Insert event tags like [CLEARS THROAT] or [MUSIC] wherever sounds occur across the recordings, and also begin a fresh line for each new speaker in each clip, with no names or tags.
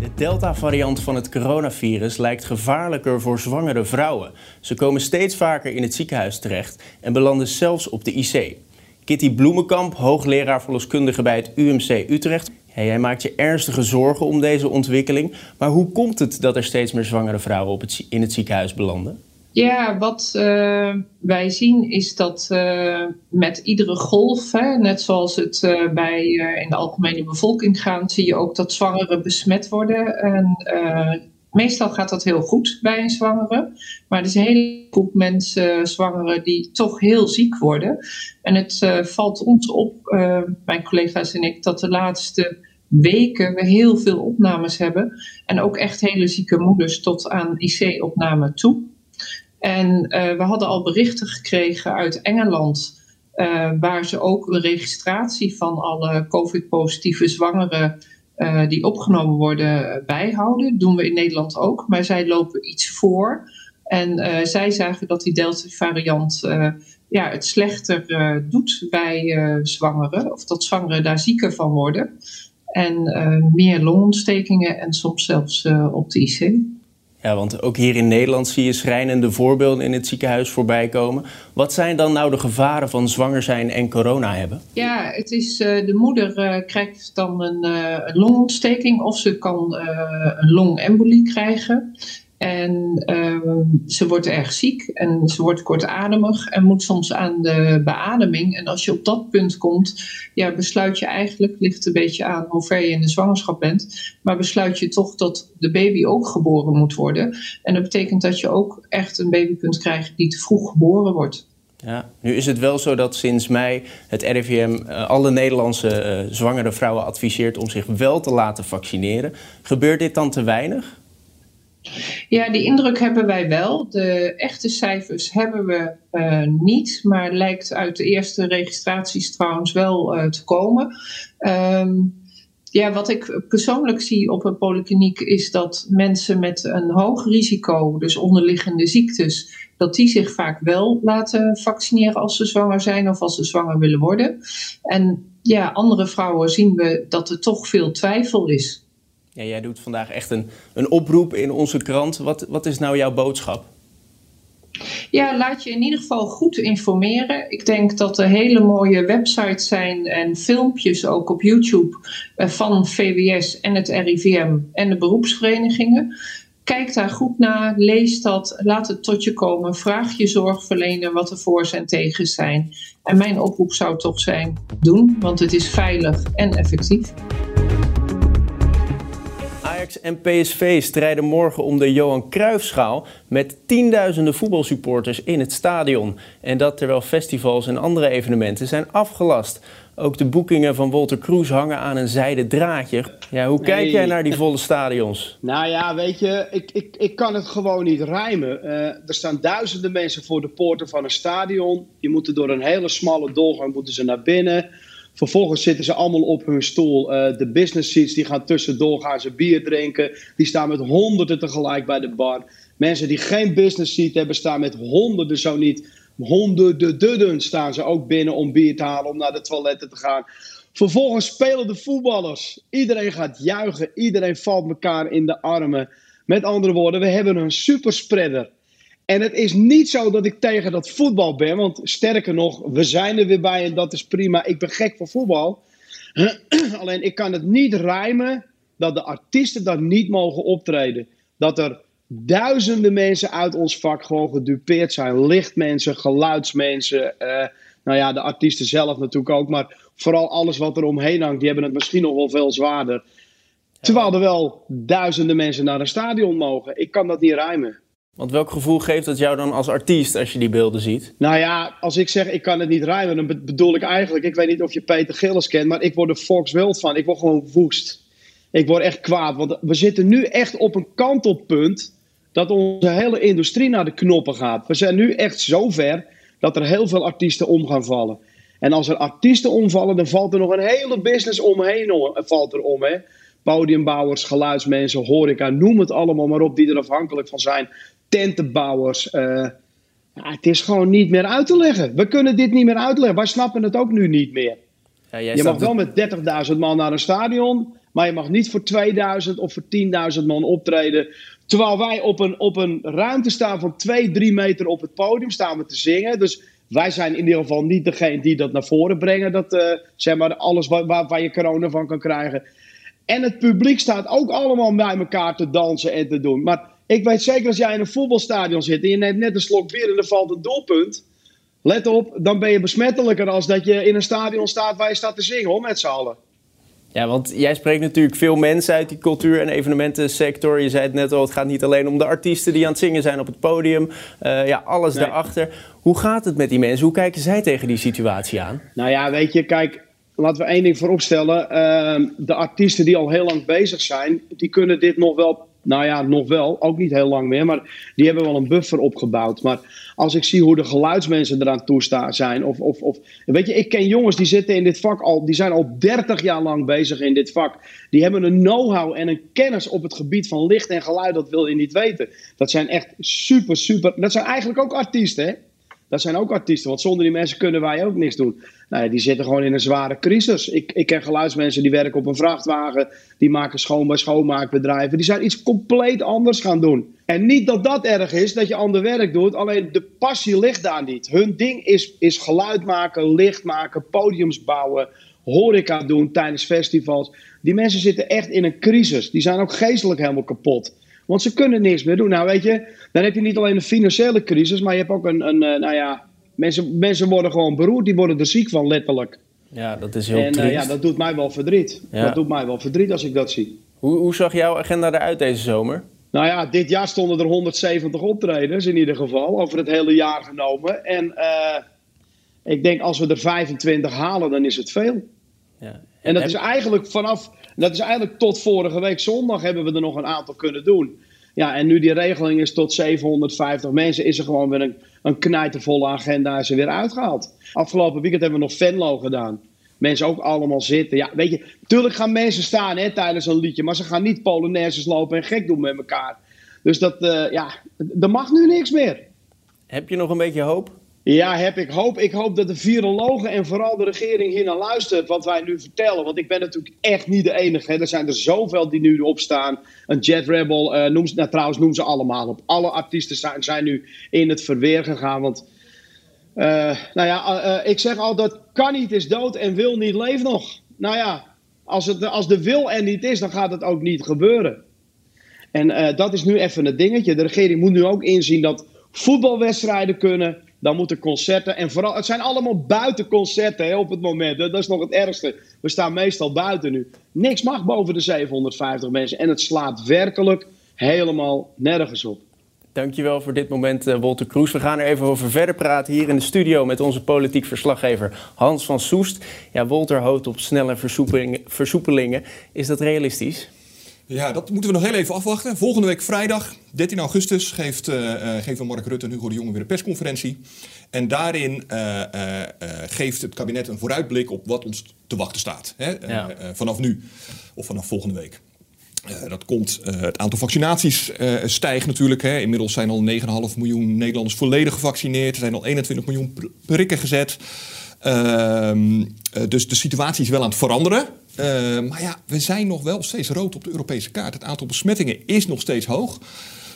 De Delta-variant van het coronavirus lijkt gevaarlijker voor zwangere vrouwen. Ze komen steeds vaker in het ziekenhuis terecht en belanden zelfs op de IC. Kitty Bloemenkamp, hoogleraar verloskundige bij het UMC Utrecht. Hij maakt je ernstige zorgen om deze ontwikkeling. Maar hoe komt het dat er steeds meer zwangere vrouwen op in het ziekenhuis belanden?
Ja, wat uh, wij zien is dat uh, met iedere golf, hè, net zoals het uh, bij in de algemene bevolking gaat, zie je ook dat zwangeren besmet worden. En meestal gaat dat heel goed bij een zwangere. Maar er is een hele groep mensen, zwangeren, die toch heel ziek worden. En het valt ons op, mijn collega's en ik, dat de laatste weken we heel veel opnames hebben. En ook echt hele zieke moeders tot aan IC-opname toe. En uh, we hadden al berichten gekregen uit Engeland, uh, waar ze ook een registratie van alle COVID-positieve zwangeren uh, die opgenomen worden bijhouden. Dat doen we in Nederland ook, maar zij lopen iets voor. En zij zagen dat die Delta-variant ja, het slechter doet bij zwangeren, of dat zwangeren daar zieker van worden. En meer longontstekingen en soms zelfs op de IC.
Ja, want ook hier in Nederland zie je schrijnende voorbeelden in het ziekenhuis voorbij komen. Wat zijn dan nou de gevaren van zwanger zijn en corona hebben?
Ja, het is, uh, de moeder uh, krijgt dan een, uh, een, longontsteking of ze kan een longembolie krijgen. En uh, ze wordt erg ziek en ze wordt kortademig en moet soms aan de beademing. En als je op dat punt komt, ja, besluit je eigenlijk, ligt een beetje aan hoe ver je in de zwangerschap bent, maar besluit je toch dat de baby ook geboren moet worden. En dat betekent dat je ook echt een baby kunt krijgen die te vroeg geboren wordt.
Ja, nu is het wel zo dat sinds mei het RIVM uh, alle Nederlandse uh, zwangere vrouwen adviseert om zich wel te laten vaccineren. Gebeurt dit dan te weinig?
Ja, die indruk hebben wij wel. De echte cijfers hebben we uh, niet, maar lijkt uit de eerste registraties trouwens wel uh, te komen. Um, ja, wat ik persoonlijk zie op een polykliniek is dat mensen met een hoog risico, dus onderliggende ziektes, dat die zich vaak wel laten vaccineren als ze zwanger zijn of als ze zwanger willen worden. En ja, andere vrouwen zien we dat er toch veel twijfel is.
Ja, jij doet vandaag echt een, een oproep in onze krant. Wat, wat is nou jouw boodschap?
Ja, laat je in ieder geval goed informeren. Ik denk dat er hele mooie websites zijn en filmpjes ook op YouTube eh, van VWS en het RIVM en de beroepsverenigingen. Kijk daar goed naar, lees dat, laat het tot je komen. Vraag je zorgverlener wat de voor's en tegens zijn. En mijn oproep zou toch zijn: doen, want het is veilig en effectief.
Ajax en PSV strijden morgen om de Johan Cruijffschaal met tienduizenden voetbalsupporters in het stadion. En dat terwijl festivals en andere evenementen zijn afgelast. Ook de boekingen van Walter Kroes hangen aan een zijden draadje. Ja, hoe kijk jij naar die volle stadions?
Nou ja, weet je, ik, ik, ik kan het gewoon niet rijmen. Uh, er staan duizenden mensen voor de poorten van een stadion. Je moet er door een hele smalle doorgang moeten ze naar binnen. Vervolgens zitten ze allemaal op hun stoel. Uh, de business seats die gaan tussendoor, gaan ze bier drinken. Die staan met honderden tegelijk bij de bar. Mensen die geen business seat hebben, staan met honderden, zo niet honderden dudden staan ze ook binnen om bier te halen, om naar de toiletten te gaan. Vervolgens spelen de voetballers. Iedereen gaat juichen, iedereen valt elkaar in de armen. Met andere woorden, we hebben een superspreader. En het is niet zo dat ik tegen dat voetbal ben, want sterker nog, we zijn er weer bij en dat is prima. Ik ben gek voor voetbal. [CLEARS THROAT] Alleen ik kan het niet rijmen dat de artiesten daar niet mogen optreden. Dat er duizenden mensen uit ons vak gewoon gedupeerd zijn. Lichtmensen, geluidsmensen, uh, nou ja, de artiesten zelf natuurlijk ook. Maar vooral alles wat er omheen hangt, die hebben het misschien nog wel veel zwaarder. Terwijl er wel duizenden mensen naar een stadion mogen. Ik kan dat niet rijmen.
Want welk gevoel geeft het jou dan als artiest als je die beelden ziet?
Nou ja, als ik zeg ik kan het niet rijmen, dan bedoel ik eigenlijk... Ik weet niet of je Peter Gillis kent, maar ik word er Fox Wild van. Ik word gewoon woest. Ik word echt kwaad, want we zitten nu echt op een kantelpunt dat onze hele industrie naar de knoppen gaat. We zijn nu echt zo ver dat er heel veel artiesten om gaan vallen. En als er artiesten omvallen, dan valt er nog een hele business omheen valt er om. Hè? Podiumbouwers, geluidsmensen, horeca, noem het allemaal maar op die er afhankelijk van zijn. Tentenbouwers. Uh, ja, het is gewoon niet meer uit te leggen. We kunnen dit niet meer uitleggen. Wij snappen het ook nu niet meer. Ja, je mag wel met 30.000 man naar een stadion, maar je mag niet voor 2000 of voor 10.000 man optreden. Terwijl wij op een, op een ruimte staan van 2, 3 meter op het podium staan we te zingen. Dus wij zijn in ieder geval niet degene die dat naar voren brengen. Dat, uh, zeg maar, alles waar, waar, waar, je corona van kan krijgen. En het publiek staat ook allemaal bij elkaar te dansen en te doen. Maar ik weet zeker als jij in een voetbalstadion zit en je neemt net een slok bier en er valt een doelpunt. Let op, dan ben je besmettelijker als dat je in een stadion staat waar je staat te zingen hoor, met z'n allen.
Ja, want jij spreekt natuurlijk veel mensen uit die cultuur- en evenementensector. Je zei het net al, het gaat niet alleen om de artiesten die aan het zingen zijn op het podium. Uh, ja, alles daarachter. Hoe gaat het met die mensen? Hoe kijken zij tegen die situatie aan?
Nou ja, weet je, kijk, laten we één ding vooropstellen. Uh, de artiesten die al heel lang bezig zijn, die kunnen dit nog wel nou ja, nog wel. Ook niet heel lang meer. Maar die hebben wel een buffer opgebouwd. Maar als ik zie hoe de geluidsmensen eraan toestaan zijn. Of, of, of, weet je, ik ken jongens die zitten in dit vak al. Die zijn al 30 jaar lang bezig in dit vak. Die hebben een know-how en een kennis op het gebied van licht en geluid. Dat wil je niet weten. Dat zijn echt super, super. Dat zijn eigenlijk ook artiesten, hè? Dat zijn ook artiesten, want zonder die mensen kunnen wij ook niks doen. Nou die zitten gewoon in een zware crisis. Ik, ik ken geluidsmensen die werken op een vrachtwagen, die maken schoon bij schoonmaakbedrijven. Die zijn iets compleet anders gaan doen. En niet dat dat erg is, dat je ander werk doet, alleen de passie ligt daar niet. Hun ding is, is geluid maken, licht maken, podiums bouwen, horeca doen tijdens festivals. Die mensen zitten echt in een crisis. Die zijn ook geestelijk helemaal kapot. Want ze kunnen niks meer doen. Nou, weet je, dan heb je niet alleen een financiële crisis, maar je hebt ook een, een uh, nou ja, mensen, mensen worden gewoon beroerd, die worden er ziek van, letterlijk.
Ja, dat is heel
en,
uh,
ja, dat doet mij wel verdriet. Dat doet mij wel verdriet als ik dat zie.
Hoe, hoe zag jouw agenda eruit deze zomer?
Nou ja, dit jaar stonden er 170 optredens in ieder geval, over het hele jaar genomen. En uh, ik denk als we er 25 halen, dan is het veel. Ja. En dat is eigenlijk vanaf, dat is eigenlijk tot vorige week zondag hebben we er nog een aantal kunnen doen. Ja, en nu die regeling is tot 750 mensen, is er gewoon weer een, een knijtervolle agenda is er weer uitgehaald. Afgelopen weekend hebben we nog Venlo gedaan. Mensen ook allemaal zitten. Ja, weet je, tuurlijk gaan mensen staan hè, tijdens een liedje, maar ze gaan niet polonaises lopen en gek doen met elkaar. Dus dat, uh, ja, er mag nu niks meer.
Heb je nog een beetje hoop?
Ja, heb ik hoop. Ik hoop dat de virologen en vooral de regering hier naar luistert wat wij nu vertellen. Want ik ben natuurlijk echt niet de enige. Hè. Er zijn er zoveel die nu opstaan. Een Jet Rebel, uh, noem ze, nou, trouwens noem ze allemaal op. Alle artiesten zijn, zijn nu in het verweer gegaan. Want, uh, nou ja, uh, ik zeg altijd, kan niet is dood en wil niet leeft nog. Nou ja, als, het, als de wil er niet is, dan gaat het ook niet gebeuren. En dat is nu even het dingetje. De regering moet nu ook inzien dat voetbalwedstrijden kunnen dan moeten concerten. En vooral, het zijn allemaal buitenconcerten hè, op het moment. Dat is nog het ergste. We staan meestal buiten nu. Niks mag boven de 750 mensen. En het slaat werkelijk helemaal nergens op.
Dankjewel voor dit moment, uh, Wolter Kroes. We gaan er even over verder praten hier in de studio met onze politiek verslaggever Hans van Soest. Ja, Wolter hoopt op snelle versoepelingen. Is dat realistisch?
Ja, dat moeten we nog heel even afwachten. Volgende week vrijdag, 13 augustus, geeft, uh, geven Mark Rutte en Hugo de Jonge weer een persconferentie. En daarin uh, geeft het kabinet een vooruitblik op wat ons te wachten staat. Hè? vanaf nu of vanaf volgende week. dat komt, het aantal vaccinaties stijgt natuurlijk. Hè. Inmiddels zijn al 9,5 miljoen Nederlanders volledig gevaccineerd. Er zijn al 21 miljoen prikken gezet. Ehm, dus de situatie is wel aan het veranderen. Uh, maar ja, we zijn nog wel steeds rood op de Europese kaart. Het aantal besmettingen is nog steeds hoog.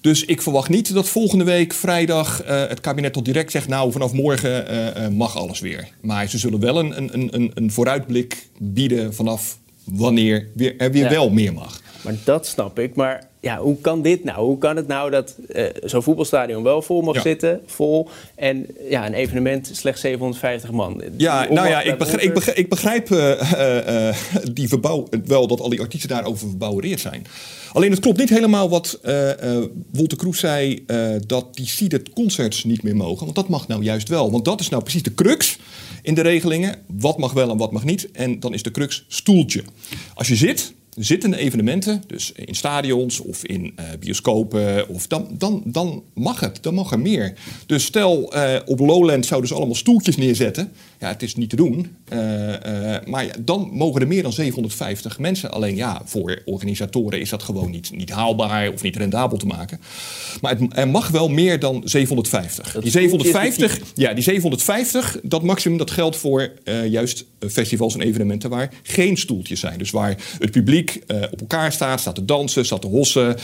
Dus ik verwacht niet dat volgende week vrijdag uh, het kabinet tot direct zegt... nou, vanaf morgen uh, mag alles weer. Maar ze zullen wel een, een, een, een vooruitblik bieden vanaf wanneer weer, er weer ja. wel meer mag.
Maar dat snap ik. Maar ja, hoe kan dit nou? Hoe kan het nou dat uh, zo'n voetbalstadion wel vol mag ja. zitten, vol, en ja, een evenement slechts 750 man?
Ja, nou ja, ik begrijp, ik begrijp, ik begrijp uh, uh, die verbouw, wel dat al die artiesten daarover verbouwereerd zijn. Alleen het klopt niet helemaal wat Wolter Kroes zei, dat die seated concerts niet meer mogen. Want dat mag nou juist wel. Want dat is nou precies de crux in de regelingen. Wat mag wel en wat mag niet. En dan is de crux stoeltje. Als je zit, zittende evenementen, dus in stadions of in uh, bioscopen, of dan, dan, dan mag het, dan mag er meer. Dus stel uh, op Lowland zouden ze allemaal stoeltjes neerzetten. Ja, het is niet te doen. Uh, maar ja, dan mogen er meer dan 750 mensen. Alleen ja, voor organisatoren is dat gewoon niet, niet haalbaar of niet rendabel te maken. Maar het, er mag wel meer dan 750. die 750, ja, die 750, dat maximum dat geldt voor juist festivals en evenementen waar geen stoeltjes zijn. Dus waar het publiek uh, op elkaar staat, staat te dansen, staat te hossen.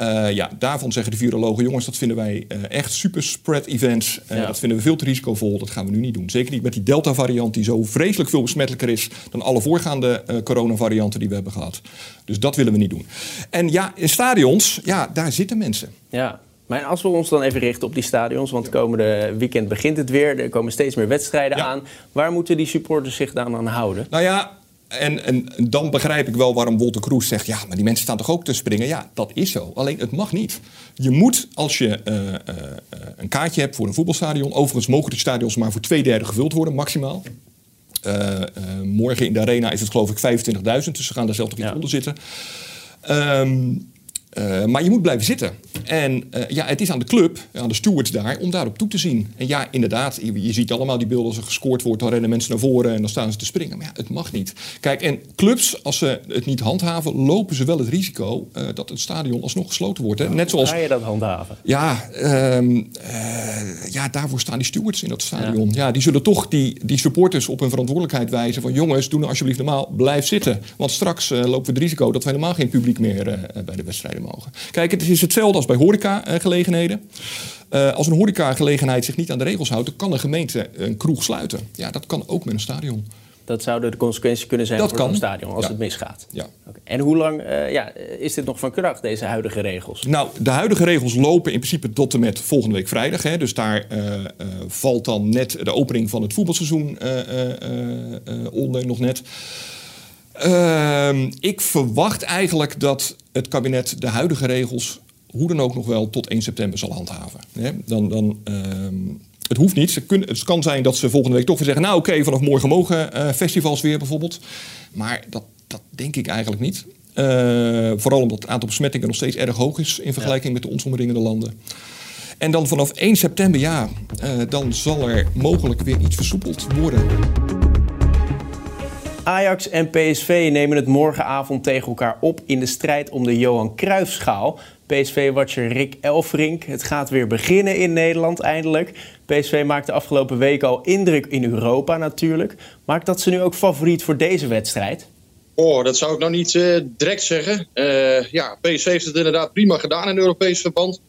Uh, ja, daarvan zeggen de virologen, jongens, dat vinden wij uh, echt super spread events. Ja. Dat vinden we veel te risicovol, dat gaan we nu niet doen. Zeker niet met die Delta-variant die zo vreselijk veel besmettelijker is dan alle voorgaande coronavarianten die we hebben gehad. Dus dat willen we niet doen. En ja, in stadions, ja, daar zitten mensen.
Ja. Maar als we ons dan even richten op die stadions, want komende weekend begint het weer. Er komen steeds meer wedstrijden ja. aan. Waar moeten die supporters zich dan aan houden?
Nou ja, en, en, dan begrijp ik wel waarom Wolter Kroes zegt... ja, maar die mensen staan toch ook te springen? Ja, dat is zo. Alleen het mag niet. Je moet, als je uh, uh, een kaartje hebt voor een voetbalstadion... overigens mogen de stadions maar voor twee derde gevuld worden, maximaal. Uh, morgen in de arena is het geloof ik 25.000, dus ze gaan daar zelf toch iets ja. onder zitten. Um, uh, maar je moet blijven zitten. En uh, ja, het is aan de club, aan de stewards daar, om daarop toe te zien. En ja, inderdaad, je, je, ziet allemaal die beelden als er gescoord wordt, dan rennen mensen naar voren en dan staan ze te springen. Maar ja, het mag niet. Kijk, en clubs, als ze het niet handhaven, lopen ze wel het risico uh, dat het stadion alsnog gesloten wordt. Hè?
Net zoals. Ga je dat handhaven?
Ja, um, ja, daarvoor staan die stewards in dat stadion. Ja, ja die zullen toch die, die supporters op hun verantwoordelijkheid wijzen van jongens, doe nou alsjeblieft normaal, blijf zitten. Want straks lopen we het risico dat we helemaal geen publiek meer bij de wedstrijden mogen. Kijk, het is hetzelfde als bij horecagelegenheden. Uh, als een horecagelegenheid zich niet aan de regels houdt, dan kan een gemeente een kroeg sluiten. Ja, dat kan ook met een stadion.
Dat zouden de consequenties kunnen zijn
dat
voor een stadion als
ja.
het misgaat.
Ja.
Okay. En hoe lang uh, ja, is dit nog van kracht, deze huidige regels?
Nou, de huidige regels lopen in principe tot en met volgende week vrijdag. Hè. Dus daar uh, uh, valt dan net de opening van het voetbalseizoen onder, nog net. Uh, ik verwacht eigenlijk dat het kabinet de huidige regels hoe dan ook nog wel tot 1 september zal handhaven. Dan, dan, uh, het hoeft niet. Het kan zijn dat ze volgende week toch weer zeggen... nou oké, okay, vanaf morgen mogen uh, festivals weer bijvoorbeeld. Maar dat, dat denk ik eigenlijk niet. Uh, vooral omdat het aantal besmettingen nog steeds erg hoog is... in vergelijking ja. met de ons omringende landen. En dan vanaf 1 september, ja, uh, dan zal er mogelijk weer iets versoepeld worden.
Ajax en PSV nemen het morgenavond tegen elkaar op in de strijd om de Johan Cruijffschaal. PSV-watcher Rick Elfrink. Het gaat weer beginnen in Nederland eindelijk. PSV maakte afgelopen week al indruk in Europa natuurlijk. Maakt dat ze nu ook favoriet voor deze wedstrijd?
Oh, dat zou ik nou niet uh, direct zeggen. Uh, ja, PSV heeft het inderdaad prima gedaan in Europees verband.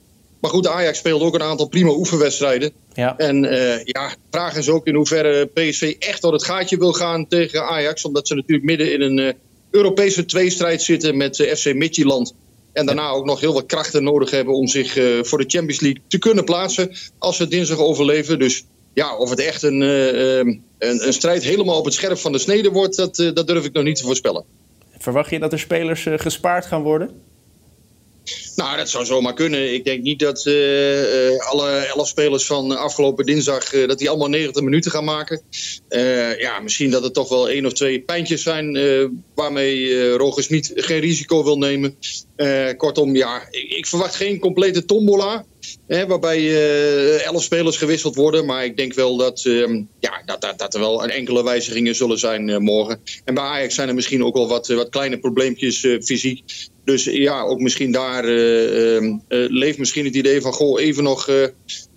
Maar goed, Ajax speelde ook een aantal prima oefenwedstrijden.
Ja.
En uh, ja, de vraag is ook in hoeverre PSV echt door het gaatje wil gaan tegen Ajax. Omdat ze natuurlijk midden in een uh, Europese tweestrijd zitten met uh, FC Midtjylland. En daarna ook nog heel wat krachten nodig hebben om zich voor de Champions League te kunnen plaatsen. Als ze dinsdag overleven. Dus ja, of het echt een, een, een, strijd helemaal op het scherp van de snede wordt, dat, dat durf ik nog niet te voorspellen.
Verwacht je dat er spelers gespaard gaan worden?
Nou, dat zou zomaar kunnen. Ik denk niet dat uh, uh, alle elf spelers van afgelopen dinsdag... Uh, dat die allemaal 90 minuten gaan maken. ja, misschien dat het toch wel één of twee pijntjes zijn... waarmee Roger Smit geen risico wil nemen. kortom, ja, ik, ik, verwacht geen complete tombola... Hè, waarbij elf spelers gewisseld worden. Maar ik denk wel dat, ja, dat, dat, dat er wel enkele wijzigingen zullen zijn morgen. En bij Ajax zijn er misschien ook wel wat, wat kleine probleempjes fysiek... Dus ja, ook misschien daar uh, uh, leeft misschien het idee van... goh, even nog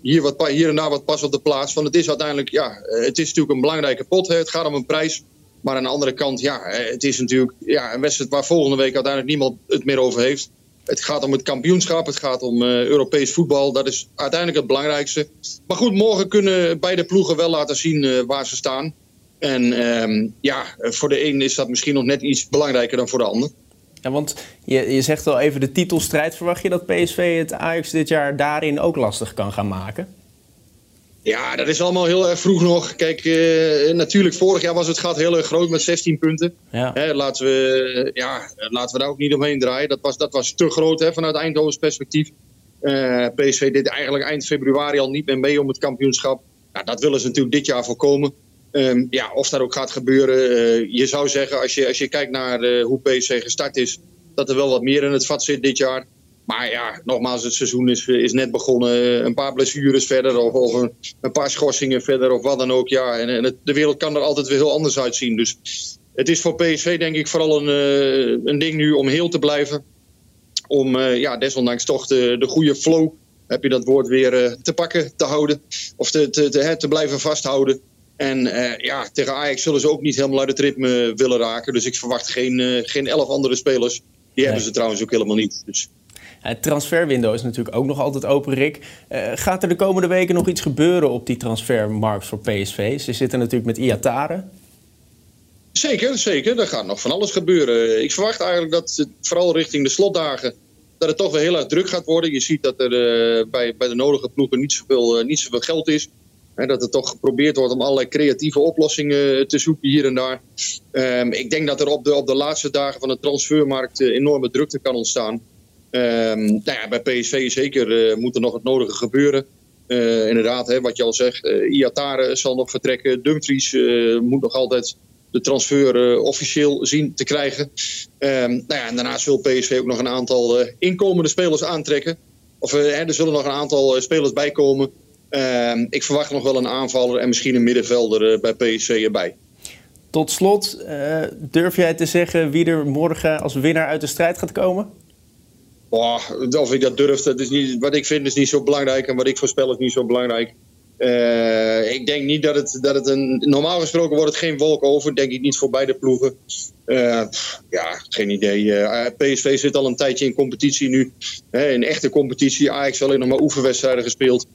hier, wat, hier en daar wat pas op de plaats. Want het is uiteindelijk, ja, het is natuurlijk een belangrijke pot. Hè. Het gaat om een prijs. Maar aan de andere kant, ja, het is natuurlijk ja, een wedstrijd... waar volgende week uiteindelijk niemand het meer over heeft. Het gaat om het kampioenschap, het gaat om Europees voetbal. Dat is uiteindelijk het belangrijkste. Maar goed, morgen kunnen beide ploegen wel laten zien waar ze staan. En ehm, ja, voor de een is dat misschien nog net iets belangrijker dan voor de ander.
Ja, want je, je zegt al even de titelstrijd. Verwacht je dat PSV het Ajax dit jaar daarin ook lastig kan gaan maken?
Ja, dat is allemaal heel erg vroeg nog. Kijk, uh, natuurlijk, vorig jaar was het gat heel erg groot met 16 punten.
Ja.
Hè, laten, we, ja, laten we daar ook niet omheen draaien. Dat was, dat was te groot hè, vanuit Eindhoven's perspectief. Uh, PSV deed eigenlijk eind februari al niet meer mee om het kampioenschap. Ja, dat willen ze natuurlijk dit jaar voorkomen. Ehm, ja, of dat ook gaat gebeuren. je zou zeggen, als je, als je kijkt naar hoe PSV gestart is, dat er wel wat meer in het vat zit dit jaar. Maar ja, nogmaals, het seizoen is, is net begonnen. Een paar blessures verder of, of een, paar schorsingen verder of wat dan ook. Ja, en, en de wereld kan er altijd weer heel anders uitzien. Dus het is voor PSV denk ik vooral een, uh, een ding nu om heel te blijven. Om ja, desondanks toch de, de goede flow, heb je dat woord weer, te pakken, te houden. Of te, te, te blijven vasthouden. En ja, tegen Ajax zullen ze ook niet helemaal uit het ritme willen raken. Dus ik verwacht geen, geen elf andere spelers. Die hebben ze trouwens ook helemaal niet. Dus
het transferwindow is natuurlijk ook nog altijd open, Rick. Uh, gaat er de komende weken nog iets gebeuren op die transfermarkt voor PSV? Ze zitten natuurlijk met Iatare.
Zeker, zeker. Er gaat nog van alles gebeuren. Ik verwacht eigenlijk dat het, vooral richting de slotdagen dat het toch weer heel erg druk gaat worden. Je ziet dat er bij, bij de nodige ploegen niet zoveel, niet zoveel geld is. Dat er toch geprobeerd wordt om allerlei creatieve oplossingen te zoeken hier en daar. Um, ik denk dat er op de, op de laatste dagen van de transfermarkt enorme drukte kan ontstaan. Um, nou ja, bij PSV zeker uh, moet er nog het nodige gebeuren. Inderdaad, hè, wat je al zegt, Iatare zal nog vertrekken. Dumfries moet nog altijd de transfer officieel zien te krijgen. Um, nou ja, en daarnaast wil PSV ook nog een aantal inkomende spelers aantrekken. Of er zullen nog een aantal spelers bijkomen. Um, ik verwacht nog wel een aanvaller en misschien een middenvelder bij PSV erbij.
Tot slot, durf jij te zeggen wie er morgen als winnaar uit de strijd gaat komen?
Oh, of ik dat durf, dat is niet, wat ik vind is niet zo belangrijk en wat ik voorspel is niet zo belangrijk. Uh, ik denk niet dat het, dat het een. Normaal gesproken wordt het geen wolk over, denk ik niet voor beide ploegen. Uh, ja, geen idee. Uh, PSV zit al een tijdje in competitie nu. Hè, in echte competitie. Ajax alleen nog maar oefenwedstrijden gespeeld.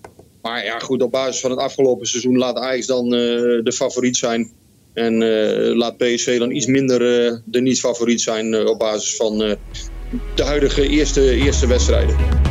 Maar ja, goed, op basis van het afgelopen seizoen laat Ajax dan de favoriet zijn. En laat PSV dan iets minder de niet-favoriet zijn op basis van de huidige eerste, eerste wedstrijden.